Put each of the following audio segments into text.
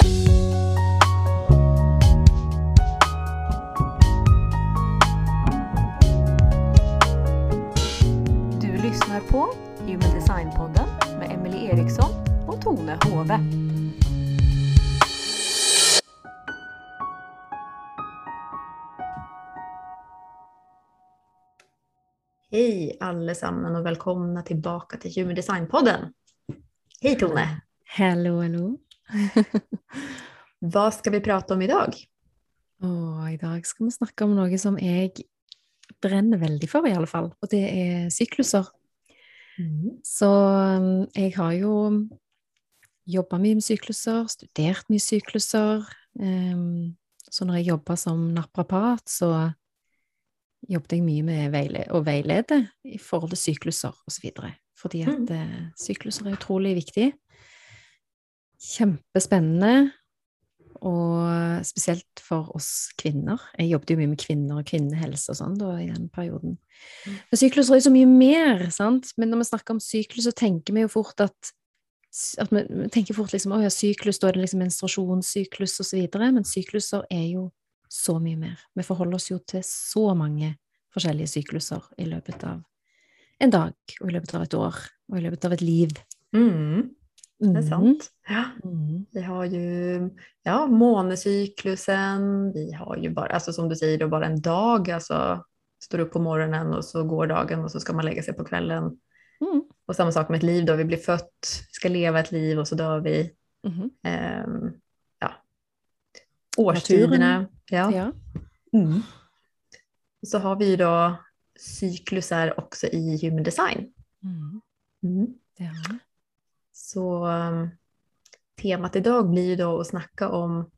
Du lyssnar på Human Design-podden med Emelie Eriksson och Tone Hove. Hej allesammans och välkomna tillbaka till Human Design-podden. Hej Tone! Hallo, hallo. Vad ska vi prata om idag? Og I dag skal vi snakke om noe som jeg brenner veldig for, i alle fall. Og det er sykluser. Så um, jeg har jo jobba mye med sykluser, studert mye sykluser. Um, så når jeg jobba som naprapat, så jobbet jeg mye med å veilede i forhold til sykluser osv. Fordi at Mm. eh, sykluser er utrolig viktig. Kjempespennende. Og spesielt for oss kvinner. Jeg jobbet jo mye med kvinner og kvinnehelse og sånn da, i den perioden. Men sykluser er jo så mye mer, sant? Men når vi snakker om syklus, så tenker vi jo fort at, at vi, vi tenker fort liksom, å ja, syklus, da er det liksom menstruasjonssyklus videre, men sykluser er jo så mye mer. Vi forholder oss jo til så mange forskjellige sykluser i løpet av en dag, og i løpet av et år, og i løpet av et liv. Mm, det är sant. Ja. Mm. Vi har ju ja, månecyklusen, vi har ju bara, alltså som du säger, då bara en dag, alltså står upp på morgonen och så går dagen och så ska man lägga sig på kvällen. Mm. Och samma sak med ett liv då, vi blir fött, ska leva ett liv och så dör vi. Ehm, ja. Årstiderna. Ja. Ja. Mm. Och så har vi ju då cyklusar också i human design. Mm. Mm. Det har vi. Så um, temat idag blir då att snacka om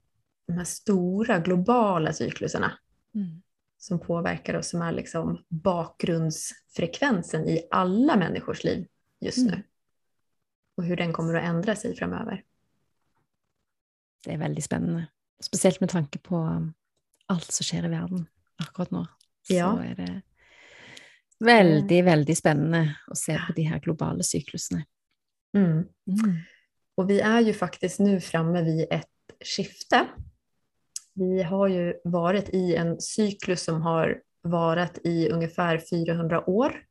de här stora globala cykluserna Mm. som påverkar oss, som är liksom bakgrundsfrekvensen i alla människors liv just nu. Mm. Och hur den kommer att ändra sig framöver. Det er veldig spennende. Spesielt med tanke på um, alt som skjer i verden akkurat. Så Ja. er det veldig, veldig spennende å se på de her globale syklusene. Mm. Mm. Och vi är ju faktiskt nu framme vid ett skifte. Vi har ju varit i en cyklus som har varit i ungefär 400 år.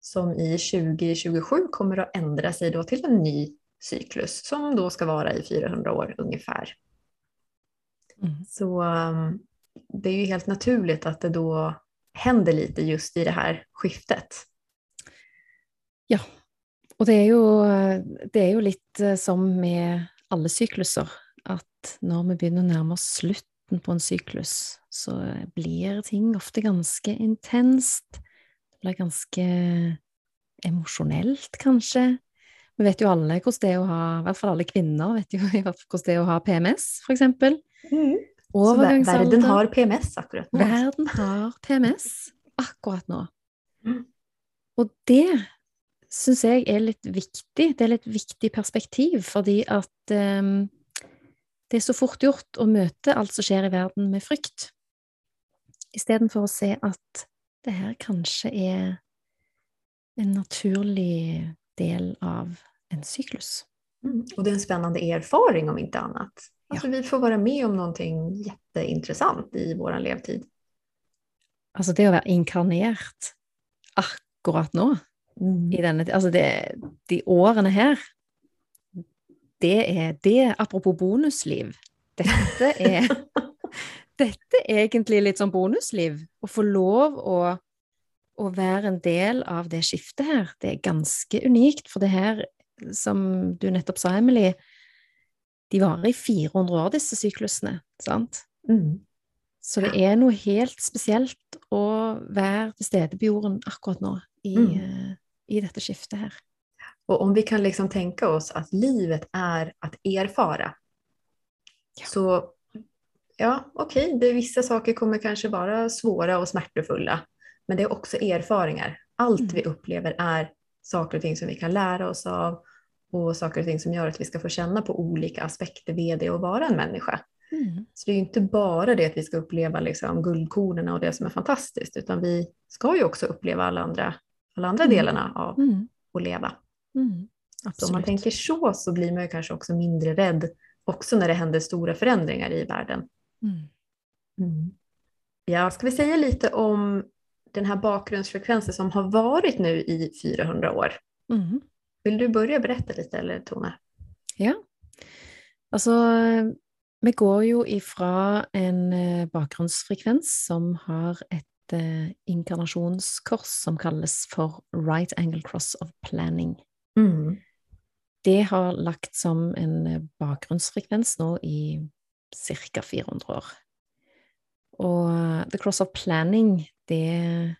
Som i 2027 kommer att ändra sig då till en ny cyklus som då ska vara i 400 år ungefär. Mm. Så um, det är ju helt naturligt att det då händer lite just i det här skiftet. Og det er, jo, det er jo litt som med alle sykluser, at når vi begynner å nærme oss slutten på en syklus, så blir ting ofte ganske intenst. Det blir ganske emosjonelt, kanskje. Vi vet jo alle hvordan det er å ha, i hvert fall alle kvinner vet jo hvordan det er å ha PMS, for eksempel. Så ver- Overgangsalder. världen har PMS akkurat nu. Verden har PMS akkurat nå. Mm. Og det syns jeg er litt viktig. Det er litt viktig perspektiv, fordi at ehm, det er så fort gjort å møte alt som skjer i verden, med frykt, istedenfor å se at det her kanskje er en naturlig del av en syklus. Mm. Och det är en spännande erfaring om inte annat. Alltså vi får vara med om någonting jätteintressant i vår levtid. Altså det å være inkarnert akkurat nå, i denne, altså det, de årene her, det er det, apropos bonusliv, dette er, dette er egentlig litt sånn bonusliv, å få lov å, å være en del av det skiftet her, det er ganske unikt, for det her, som du nettopp sa, Emily, de varer i 400 år, disse syklusene, sant? Mm. Så det er noe helt spesielt å være til stede på jorden akkurat nå i, Mm. I dette skiftet her. Och om vi kan liksom tänka oss att livet är att erfara. Ja. Så ja, okej, det vissa saker kommer kanske vara svåra och smärtefulla. Men det är också erfaringar. Allt Mm. vi upplever är saker och ting som vi kan lära oss av. Och saker och ting som gör att vi ska få känna på olika aspekter det att vara en människa. Mm. Så det är ju inte bara det att vi ska uppleva liksom guldkornen och det som är fantastiskt, utan vi ska ju också uppleva alla andra, alla andra Mm. delarna av Mm. att leva. Mm. Så om man tänker så så blir man ju kanske också mindre rädd också när det händer stora förändringar i världen. Mm. Ja, ska vi säga lite om den här bakgrundsfrekvensen som har varit nu i 400 år? Mm. Vill du börja berätta lite eller Tone? Ja. Altså, vi går jo ifra en eh, bakgrunnsfrekvens som har et eh, inkarnasjonskors som kalles for right angle cross of planning. Mm. Det har lagt som en eh, bakgrunnsfrekvens nå i ca. 400 år. Og eh, the cross of planning, det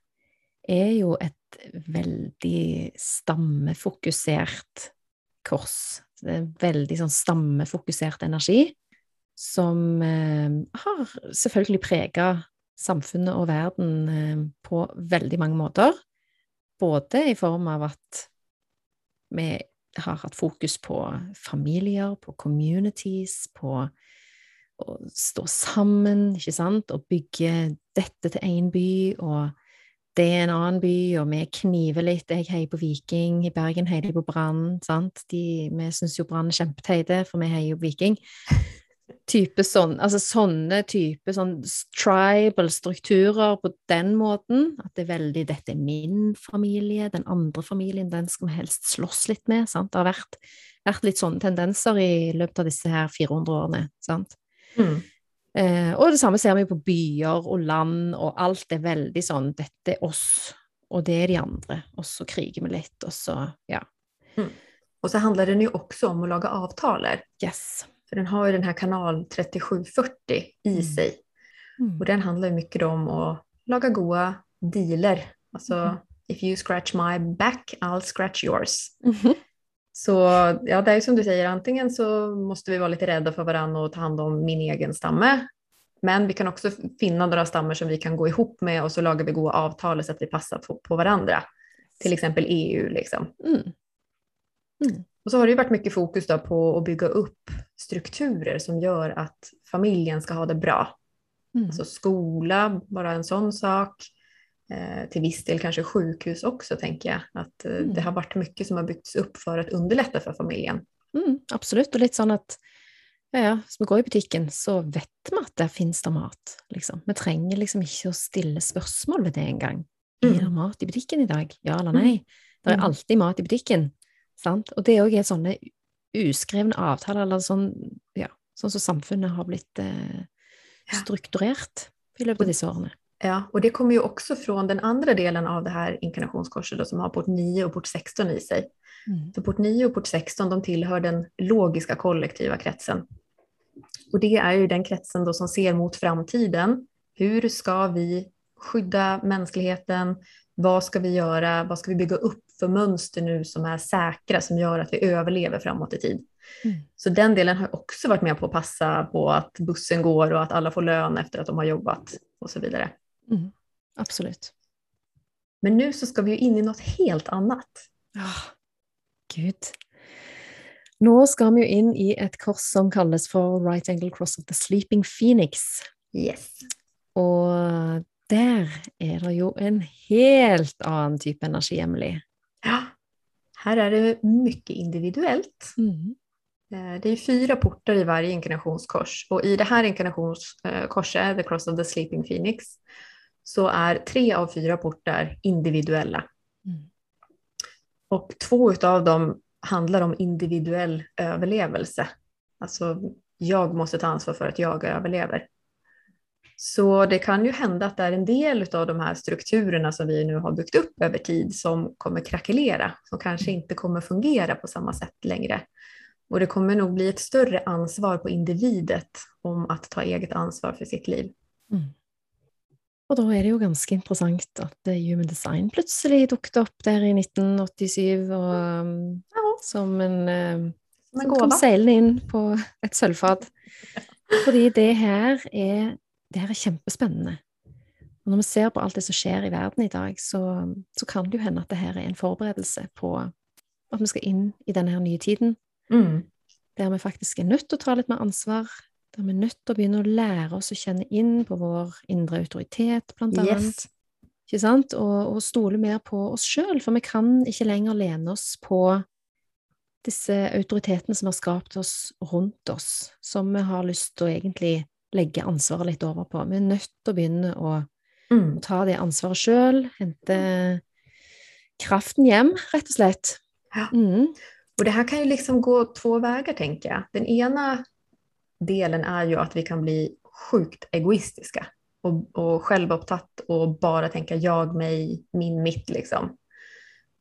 er jo et veldig stammefokusert kors. Det er veldig sånn stammefokusert energi som eh, har selvfølgelig prega samfunnet og verden eh, på veldig mange måter. Både i form av at vi har hatt fokus på familier, på communities, på å stå sammen, ikke sant, og bygge dette til én by, og det er en annen by, og vi kniver litt. Jeg heier på Viking, i Bergen heier de på Brann, sant. De, vi syns jo Brann er kjempeteite, for vi heier jo Viking. Type sånn, altså sånne type sånn tribal strukturer på den måten, at det er veldig 'dette er min familie', den andre familien, den skal vi helst slåss litt med, sant. Det har vært, vært litt sånne tendenser i løpet av disse her 400 årene, sant. Mm. Eh, og det samme ser vi på byer og land, og alt er veldig sånn 'dette er oss', og det er de andre, og så kriger vi litt, og så ja. Och så handlar den ju också om att laga avtaler. Yes. För den har ju den här kanal 3740 i Mm. sig. Mm. Och den handlar ju mycket om att laga goda dealer. Alltså, Mm. if you scratch my back, I'll scratch yours. Mhm. Så ja, det är ju som du säger, antingen så måste vi vara lite rädda för varandra och ta hand om min egen stamme. Men vi kan också finna några stammar som vi kan gå ihop med och så lagar vi goda avtal så att vi passar på, på varandra. Till exempel EU liksom. Mm. Och så har det varit mycket fokus då på att bygga upp strukturer som gör att familjen ska ha det bra. Mm. Alltså skola, bara en sån sak. Eh, till viss del kanske sjukhus också tänker jag. Att eh, Mm. det har varit mycket som har byggts upp för att underlätta för familjen. Mm, absolutt. Og litt sånn at ja, ja, vi går i butikken, så vet vi at der finnes det mat. Liksom. Vi trenger liksom ikke å stille spørsmål ved det engang. Er Mm. det mat i butikken i dag? Ja eller nei? Det er Mm. alltid mat i butikken. Sant? Og det òg er sånne uskrevne avtaler, eller sånn, ja, sånn som samfunnet har blitt eh, Ja. strukturert i løpet av disse årene. Ja, och det kommer ju också från den andra delen av det här inkarnationskorset då, som har port 9 och port 16 i sig. Mm. Så port 9 och port 16 de tillhör den logiska kollektiva kretsen. Och det är ju den kretsen då som ser mot framtiden. Hur ska vi skydda mänskligheten? Vad ska vi göra? Vad ska vi bygga upp för mönster nu som är säkra, som gör att vi överlever framåt i tid? Mm. Så den delen har också varit med på att passa på att bussen går och att alla får lön efter att de har jobbat och så vidare. Mm. Absolutt. Men nu så ska vi ju in i något helt annat. Ah, Gud. Nå skal vi jo inn i et kors som kalles for Right Angle Cross of the Sleeping Phoenix. Yes. Og der er det jo en helt annen type energi, Emily. Ja. Här är det mycket individuellt. Mm. Eh, Det är fyra portar i varje inkarnationskors och i det här inkarnationskorset, The Cross of the Sleeping Phoenix, så är tre av fyra portar individuella. Mm. Och två av dem handlar om individuell överlevelse. Alltså, jag måste ta ansvar för att jag överlever. Så det kan ju hända att det är en del av de här strukturerna som vi nu har byggt upp över tid som kommer krackelera, som kanske inte kommer fungera på samma sätt längre. Och det kommer nog bli ett större ansvar på individet om att ta eget ansvar för sitt liv. Mm. Og da er det jo ganske interessant at eh, Human Design plutselig dukket opp der i 1987, og, um, som en eh, Som en som kom gåva. seilende inn på et sølvfat. Fordi det her er, det her er kjempespennende. Og når vi ser på alt det som skjer i verden i dag, så, så kan det jo hende at det her er en forberedelse på at vi skal inn i denne her nye tiden, Mm. der vi faktisk er nødt til å ta litt mer ansvar, der vi er nødt til å begynne å lære oss å kjenne inn på vår indre autoritet, blant annet. Yes. Ikke sant? Og, og stole mer på oss sjøl, for vi kan ikke lenger lene oss på disse autoritetene som har skapt oss rundt oss, som vi har lyst til å egentlig legge ansvaret litt over på. Vi er nødt til å begynne å, Mm. å ta det ansvaret sjøl, hente kraften hjem, rett og slett. Ja. Mm. Och det här kan ju liksom gå två vägar tänker jag. Den ena delen är ju att vi kan bli sjukt egoistiska och, och självupptatt och bara tänka jag, mig, min, mitt liksom.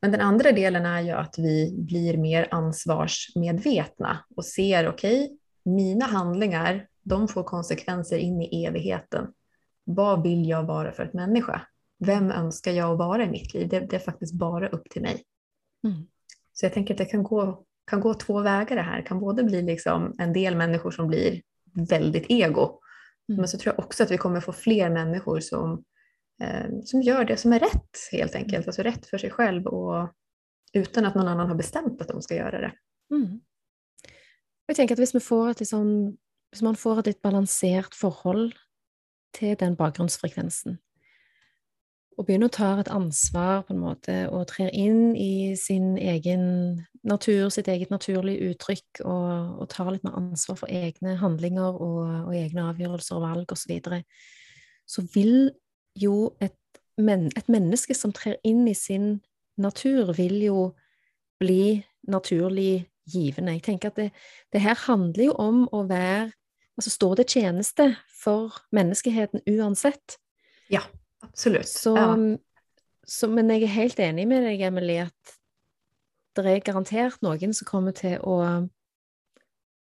Men den andra delen är ju att vi blir mer ansvarsmedvetna och ser okej, mina handlingar, de får konsekvenser in i evigheten. Vad vill jag vara för ett människa? Vem önskar jag vara i mitt liv? Det, det är faktiskt bara upp till mig. Mm. Så jag tänker att det kan gå, kan gå två vägar det här. Det kan både bli liksom en del människor som blir väldigt ego. Mm. Men så tror jag också att vi kommer få fler människor som, eh, som gör det som är rätt helt enkelt. Alltså rätt för sig själv och utan att någon annan har bestämt att de ska göra det. Mm. Jeg tenker at hvis, vi får et litt sånn, hvis man får et litt balansert forhold til den bakgrunnsfrekvensen, og begynner å ta et ansvar på en måte, og trer inn i sin egen natur, sitt eget naturlige uttrykk, og, og tar litt mer ansvar for egne handlinger og, og egne avgjørelser og valg osv., så, videre, så vil jo et, men, et menneske som trer inn i sin natur, vil jo bli naturlig givende. Jeg tenker at det, det her handler jo om å være Altså stå til tjeneste for menneskeheten uansett. Absolut. Så, Ja. så, men jeg er helt enig med deg, Emilie, at det er garantert noen som kommer til å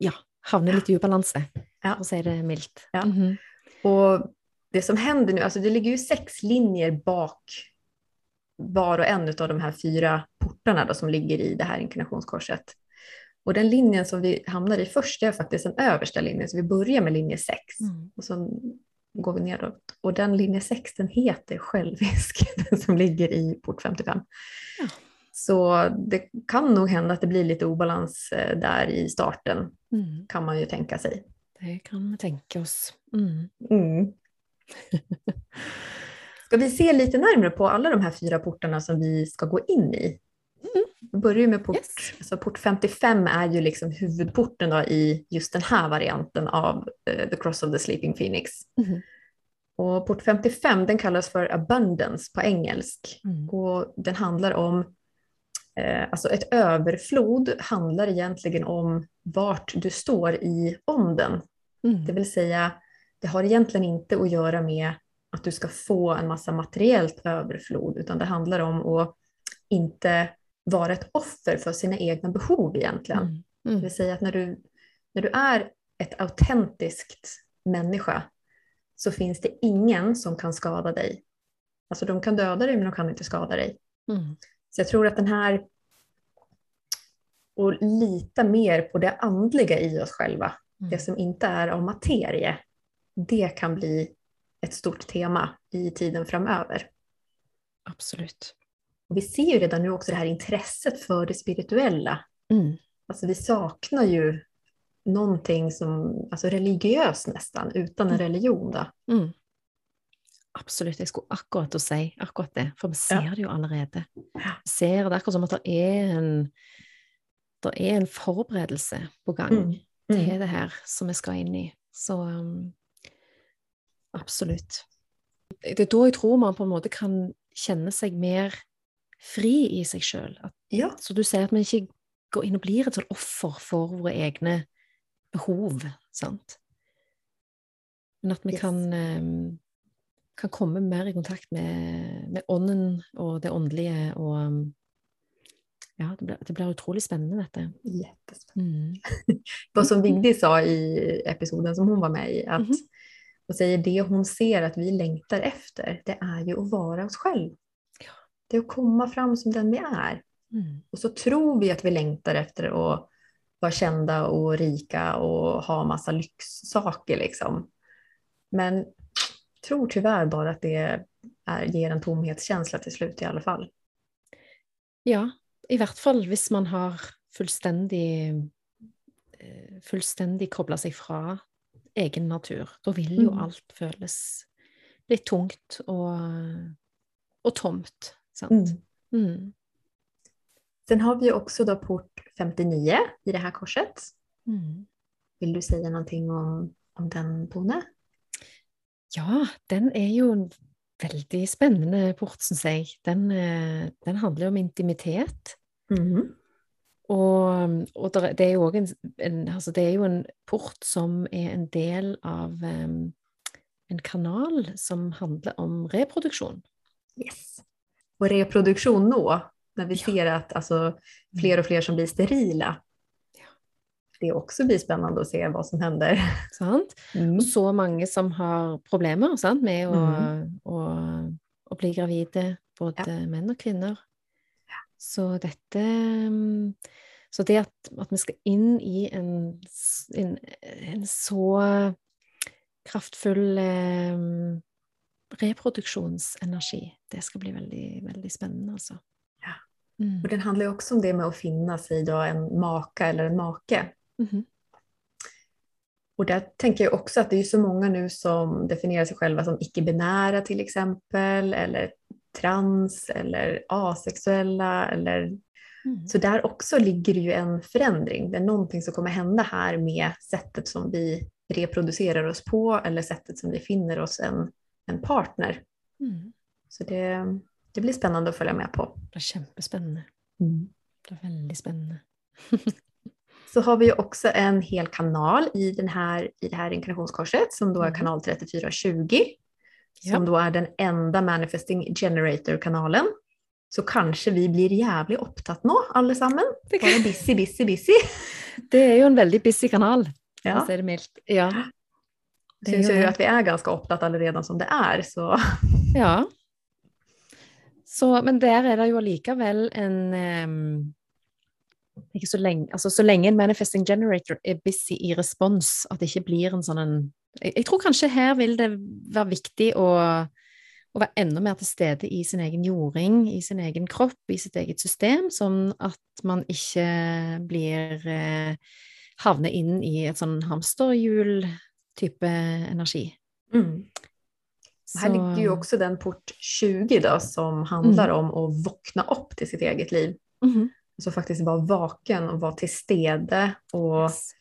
ja, havne litt i ubalanse, Ja. for å si det mildt. Ja. Mhm. Och det som händer nu, alltså det ligger ju sex linjer bak var och en av de här fyra portarna då, som ligger i det här inkarnationskorset. Och den linjen som vi hamnar i först är faktiskt den översta linjen, så vi börjar med linje 6 Mm. och så går vi neråt. Och den linje 6 den heter självisk, den som ligger i port 55. Ja. Så det kan nog hända att det blir lite obalans eh, där i starten, Mm. kan man ju tänka sig. Det kan vi tenke oss. Mm. Mm. Ska vi se lite närmare på alla de här fyra portarna som vi ska gå in i? Vi börjar med port, Yes. alltså port 55 är ju liksom huvudporten då i just den här varianten av eh, The Cross of the Sleeping Phoenix. Mhm. Och port 55 den kallas för abundance på engelsk Mm. och den handlar om eh, Alltså ett överflod handlar egentligen om vart du står i ånden Mm. det vill säga, det har egentligen inte att göra med att du ska få en massa materiellt överflod, utan det handlar om att inte vara ett offer för sina egna behov egentligen. Mm. Det Mm. vill säga att när du, när du är ett autentiskt människa så finns det ingen som kan skada dig. Alltså de kan döda dig men de kan inte skada dig. Mm. Så jag tror att den här och lita mer på det andliga i oss själva Mm. det som inte är av materie, det kan bli ett stort tema i tiden framöver. Absolutt. Och vi ser ju redan nu också det här intresset för det spirituella. Mm. Alltså vi saknar ju någonting som, alltså religiöst nästan, utan en Mm. religion. Då. Mm. Absolutt. Jeg skulle akkurat å si akkurat det, for vi ser Ja. det jo allerede. Vi ser det akkurat som at det er en, det er en forberedelse på gang Mm. Mm. til det her som vi skal inn i. Så um, absolutt. Det er da jeg tror man på en måte kan kjenne seg mer fri i seg sjøl. Ja, Så du sier at vi ikke går inn og blir et sånt offer for våre egne behov, sant? Men at vi Yes. kan, eh, kan komme mer i kontakt med, med ånden og det åndelige, og ja, det blir, det blir utrolig spennende, dette. jättespännande. Mm. Som Vigdi sa i episoden som hon var med i, att Mhm. hon säger det hon ser att vi längtar efter, det är ju att vara oss själv. Det är att komma fram som den vi är. Mm. Och så tror vi att vi längtar efter att vara kända och rika och ha massa lyxsaker liksom. Men tror tyvärr bara att det är, ger en tomhetskänsla till slut i alla fall. Ja, i hvert fall hvis man har fullstendig eh, fullstendig kobla seg fra egen natur. Da vil jo Mm. alt føles litt tungt og, og tomt, sant? Mm. Sen har vi ju också då port 59 i det här korset. Mm. Vill du säga någonting om, om den, Tone? Ja, den er jo en veldig spennende port, syns jeg. Den, eh, den handler jo om intimitet. Og, og der, det, jo også en, en, altså det er jo en port som er en del av em, en kanal som handler om reproduksjon. Yes. Och reproduktion nå, när vi Ja. ser att alltså, fler och fler som blir sterila. Ja. Det också blir spännande att se vad som händer. Sant? Mm. Og så mange som har problemer sant, med å, Mhm. å, å bli gravide, både menn og kvinner. Så dette mm, Så det at, at vi skal inn i en, en, en så kraftfull eh, reproduksjonsenergi, det skal bli veldig, veldig spennende, altså. Ja. Mm. Och den handlar ju också om det med att finna sig då en maka eller en make. Mhm. Och där tänker jag också att det är så många nu som definierar sig själva som icke-binära till exempel, eller trans eller asexuella. Eller... Mm. Så där också ligger det ju en förändring. Det är någonting som kommer hända här med sättet som vi reproducerar oss på eller sättet som vi finner oss en, en partner. Mm. Så det, det blir spännande att följa med på. Det blir kjempespennende. Det blir veldig spennende. Så har vi ju också en hel kanal i, den här, i det här inkarnationskorset som då är Mhm. kanal 3420. Ja. Som då är den enda Manifesting Generator-kanalen. Så kanske vi blir jävligt opptatt nå, alle sammen. Det, Bare busy, busy, busy. det er jo en veldig busy kanal, Ja. Ja. Det Syns ju att vi är ganska opptatt allerede som det är. Så Ja. Så, men der er det jo allikevel en em, ikke så lenge, altså Så lenge en manifesting generator er busy i respons, at det ikke blir en sånn en jeg tror kanskje her vil det være viktig å, å være enda mer til stede i sin egen jording, i sin egen kropp, i sitt eget system, sånn at man ikke blir eh, Havner inn i et sånn hamsterhjul-type energi. mm. Här Så- ligger ju också den port 20 då, som handlar om att vakna upp till sitt eget liv. Mhm. Alltså faktiskt vara vaken och vara till stede och Yes.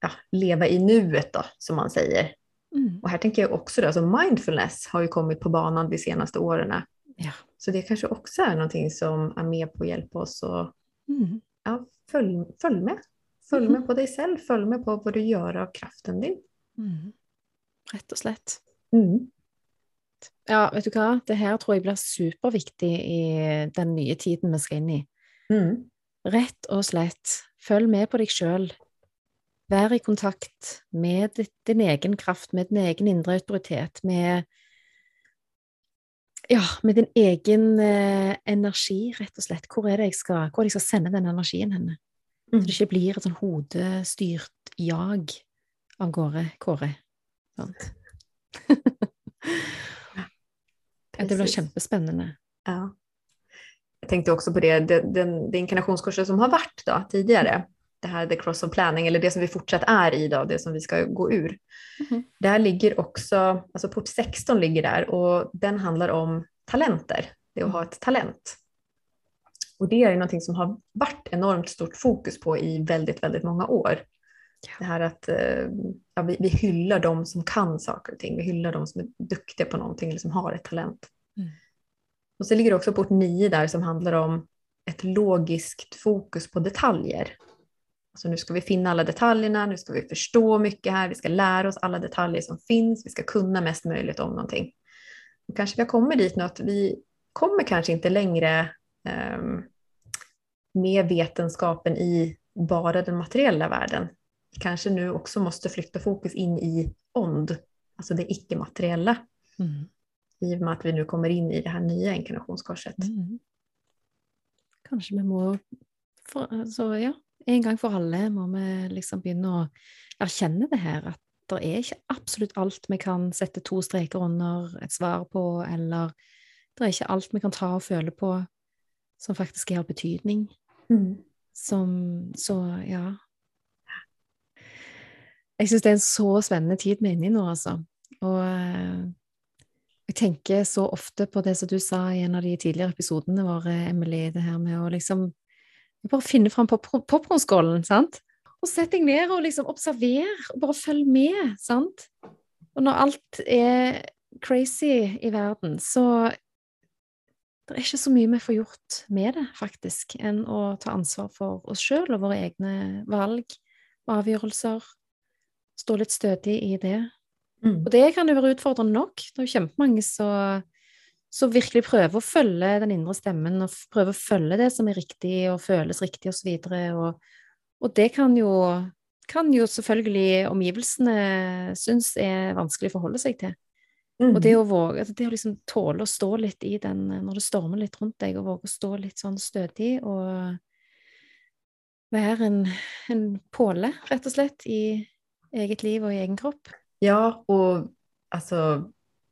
ja, leva i nuet då, som man säger. Mm. Och här tänker jag också då, alltså mindfulness har ju kommit på banan de senaste åren. Ja. Så det kanske också är någonting som är med på att hjälpa oss och Mm. ja, följ, följ med. Följ Mhm. med på dig själv, följ med på vad du gör av kraften din. Mm. Rett og slett. Mm. Ja, vet du hva? Det her tror jeg blir superviktig i den nye tiden vi skal inn i. Mm. Rett og slett, følg med på deg sjøl. Vær i kontakt med din egen kraft, med din egen indre autoritet, med Ja, med din egen eh, energi, rett og slett. Hvor er det jeg skal, hvor er det jeg skal sende den energien henne? Så det ikke blir et sånn hodestyrt jag av gårde, Kåre. Sant? Ja, det blir Precis. kjempespennende. Ja. Jag tänkte också på det, det, den, det inkarnationskursen som har varit då, tidigare. Det här The Cross of Planning, eller det som vi fortsatt är i då, det som vi ska gå ur. Mhm. Där ligger också, alltså port 16 ligger där och den handlar om talenter, det är att ha ett talent. Och det är ju någonting som har varit enormt stort fokus på i väldigt, väldigt många år. Det här att eh, ja, vi, vi hyllar de som kan saker och ting, vi hyllar de som är duktiga på någonting eller som har ett talent. Mm. Och så ligger det också port 9 där som handlar om ett logiskt fokus på detaljer. Alltså nu ska vi finna alla detaljerna, nu ska vi förstå mycket här, vi ska lära oss alla detaljer som finns, vi ska kunna mest möjligt om någonting. Och kanske vi har kommit dit nu att vi kommer kanske inte längre ehm, med vetenskapen i bara den materiella världen. Kanske nu också måste flytta fokus in i ond, alltså det icke-materiella, Mm. i och med att vi nu kommer in i det här nya inkarnationskorset. Mm. Kanskje vi må for, altså, ja, En gang for alle må vi liksom å erkjenne det her, at det er ikke absolutt alt vi kan sette to streker under et svar på, eller det er ikke alt vi kan ta og føle på som faktisk har betydning. Mm. Som Så ja. Jeg syns det er en så spennende tid vi er inne i nå, altså. Og eh, jeg tenker så ofte på det som du sa i en av de tidligere episodene våre, Emily, det her med å liksom bare finne fram på popkornskålen, sant? Og sett deg ned og liksom observer, og bare følg med, sant? Og når alt er crazy i verden, så det er ikke så mye vi får gjort med det, faktisk, enn å ta ansvar for oss sjøl og våre egne valg og avgjørelser. Stå litt stødig i det. Mm. Og det kan jo være utfordrende nok. Det er jo kjempemange som virkelig prøver å følge den indre stemmen, og prøver å følge det som er riktig og føles riktig, og så videre. Og, og det kan jo, kan jo selvfølgelig omgivelsene synes er vanskelig å forholde seg til. Mm. Og det mm. å våge, det å liksom tåle å stå litt i den når det stormer litt rundt deg, og våge å stå litt sånn stødig og være en, en påle, rett og slett, i eget liv og i egen kropp. Ja, och alltså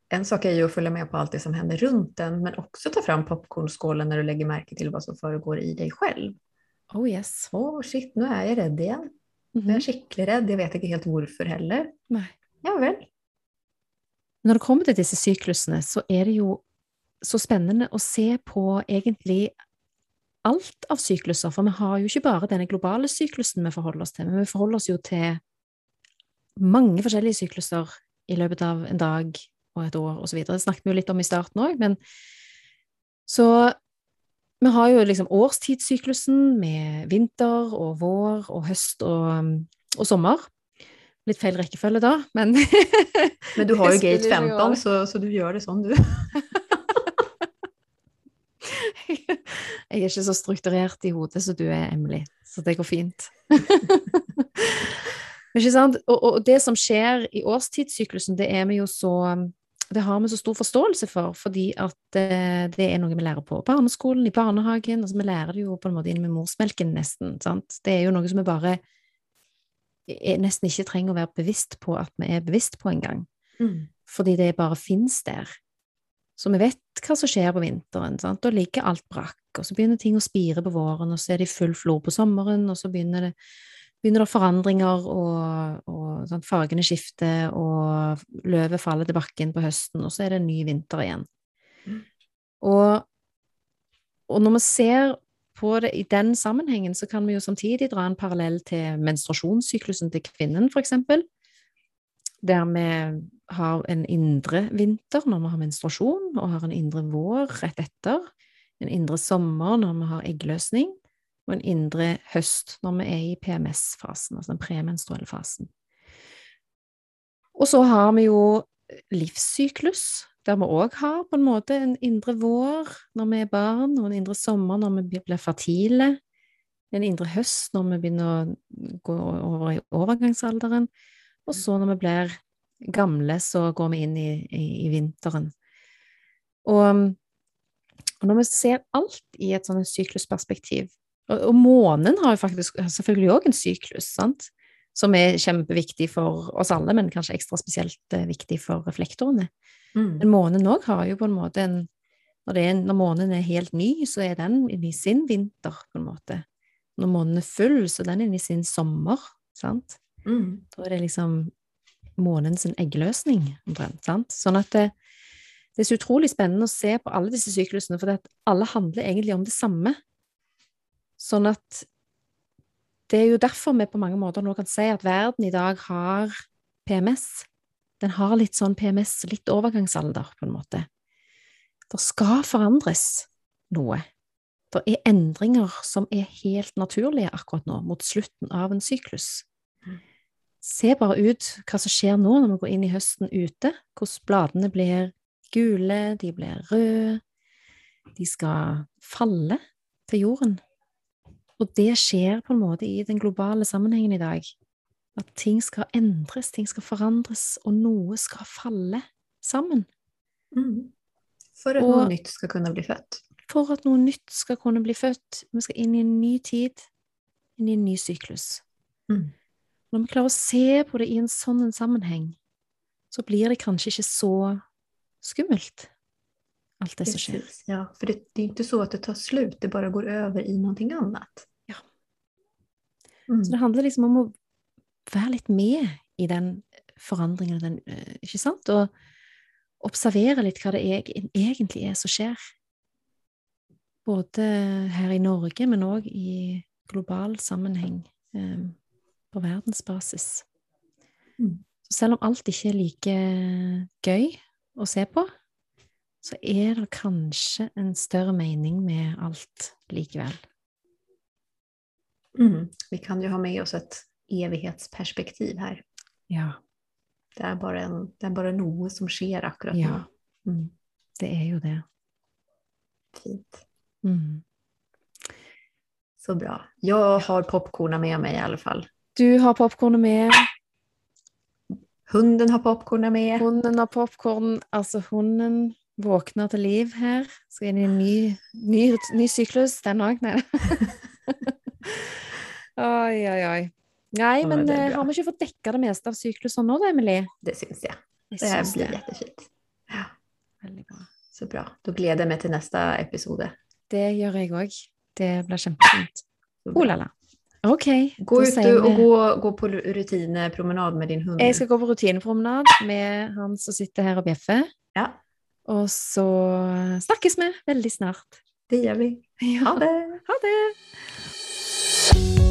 en sak är ju att följa med på allt det som händer runt en, men också ta fram popcornskålen när du lägger märke till vad som föregår i dig själv. Oh yes. Åh oh, shit, nu är jag rädd igen. Mm. Jag är mhm. skicklig rädd, jag vet inte helt varför heller. Nej. Ja väl. Når det kommer til disse syklusene, så er det jo så spennende å se på egentlig alt av sykluser, for vi har jo ikke bare denne globale syklusen vi forholder oss til, men vi forholder oss jo til mange forskjellige sykluser i løpet av en dag og et år osv. Det snakket vi jo litt om i starten òg, men så vi har jo liksom årstidssyklusen med vinter og vår og høst og, og sommer. Litt feil rekkefølge da, men Men du har jo gate 15, så, så, du gjør det sånn, du. jeg er ikke så strukturert i hodet som du er, Emily, så det går fint. Og, og, det som skjer i årstidssyklusen, det er vi jo så det har vi så stor forståelse for, fordi at eh, det er noe vi lærer på barneskolen, i barnehagen. altså Vi lærer det jo på en måte inn med morsmelken, nesten. sant? Det er jo noe som vi bare nesten ikke trenger å være bevisst på at vi er bevisst på engang. Mm. Fordi det bare fins der. Så vi vet hva som skjer på vinteren. Sant? Da ligger alt brakk, og så begynner ting å spire på våren, og så er det i full flor på sommeren, og så begynner det, begynner det forandringer, og, og sant, fargene skifter, og løvet faller til bakken på høsten, og så er det en ny vinter igjen. Mm. Og, og når vi ser på det i den sammenhengen, så kan vi jo samtidig dra en parallell til menstruasjonssyklusen til kvinnen, eksempel. Der vi har en indre vinter når vi har menstruasjon, og har en indre vår rett etter. En indre sommer når vi har eggløsning, og en indre høst når vi er i PMS-fasen, altså den premenstruelle fasen. Og så har vi jo livssyklus, der vi òg har på en måte en indre vår når vi er barn, og en indre sommer når vi blir fertile, en indre høst når vi begynner å gå over i overgangsalderen, og så når vi blir gamle, så går vi inn i, i, i vinteren. Og, og, når vi ser alt i et sånt syklusperspektiv og, månen har jo faktisk selvfølgelig òg en syklus, sant? som er kjempeviktig for oss alle, men kanskje ekstra spesielt eh, viktig for reflektorene. Mm. Men månen òg har jo på en måte en når, er, når, månen er helt ny, så er den inne i sin vinter, på en måte. Når månen er full, så er den inne i sin sommer, sant? Mm. Da er det liksom månens eggløsning, omtrent, sant? Sånn at det, det, er så utrolig spennende å se på alle disse syklusene, for alle handler egentlig om det samme. Sånn at det er jo derfor vi på mange måter nå kan si at verden i dag har PMS. Den har litt sånn PMS, litt overgangsalder, på en måte. Det skal forandres noe. Det er endringer som er helt naturlige akkurat nå, mot slutten av en syklus. Se bare ut hva som skjer nå når vi går inn i høsten ute, hvordan bladene blir gule, de blir røde, de skal falle til jorden. Og det skjer på en måte i den globale sammenhengen i dag. At ting skal endres, ting skal forandres, og noe skal falle sammen. Mm. For at og, noe nytt skal kunne bli født. For at noe nytt skal kunne bli født. Vi skal inn i en ny tid, inn i en ny syklus. Mm. Når vi klarer å se på det i en sånn sammenheng, så blir det kanskje ikke så skummelt, allt det som sker. Ja, för det, det, är inte så att det tar slut, det bara går över i någonting annat. Mm. Så det handler liksom om å være litt med i den forandringen, den, eh, ikke sant? Og observere litt hva det er, egentlig er som skjer. Både her i Norge, men òg i global sammenheng eh, på verdensbasis. Mm. Så selv om alt ikke er like gøy å se på, så er det kanskje en større mening med alt likevel. Mm. Vi kan ju ha med oss ett evighetsperspektiv här. Ja, Det är bara, en, det är bara noe som sker akkurat Ja. nu. Mm. det er jo det. Fint. Mm. Så bra. Jag har popcorna med mig i alla fall. Du har popkornet med, Hunden har popcorna med. hunden har popkorn. Altså, hunden våkner til liv her. Skal inn i en ny, ny, ny syklus, den òg. Nei. oi, oi, oi. Nei, Ja, men men eh, har vi ikke fått dekka det meste av syklusen nå, da, Emilie? Det syns jag. Jeg Det syns blir det. jättefint. Ja, Veldig bra. så bra. Då gleder jeg meg til neste episode. Det gjør jeg òg. Det blir kjempefint. Oh la la. OK. Gå da ut og gå, gå på rutinepromenad med din hund. Jeg skal gå på rutinepromenad med han som sitter her og bjeffer. Ja, Og så snakkes vi veldig snart. det gjør vi. Ja. Ha det! Ha det!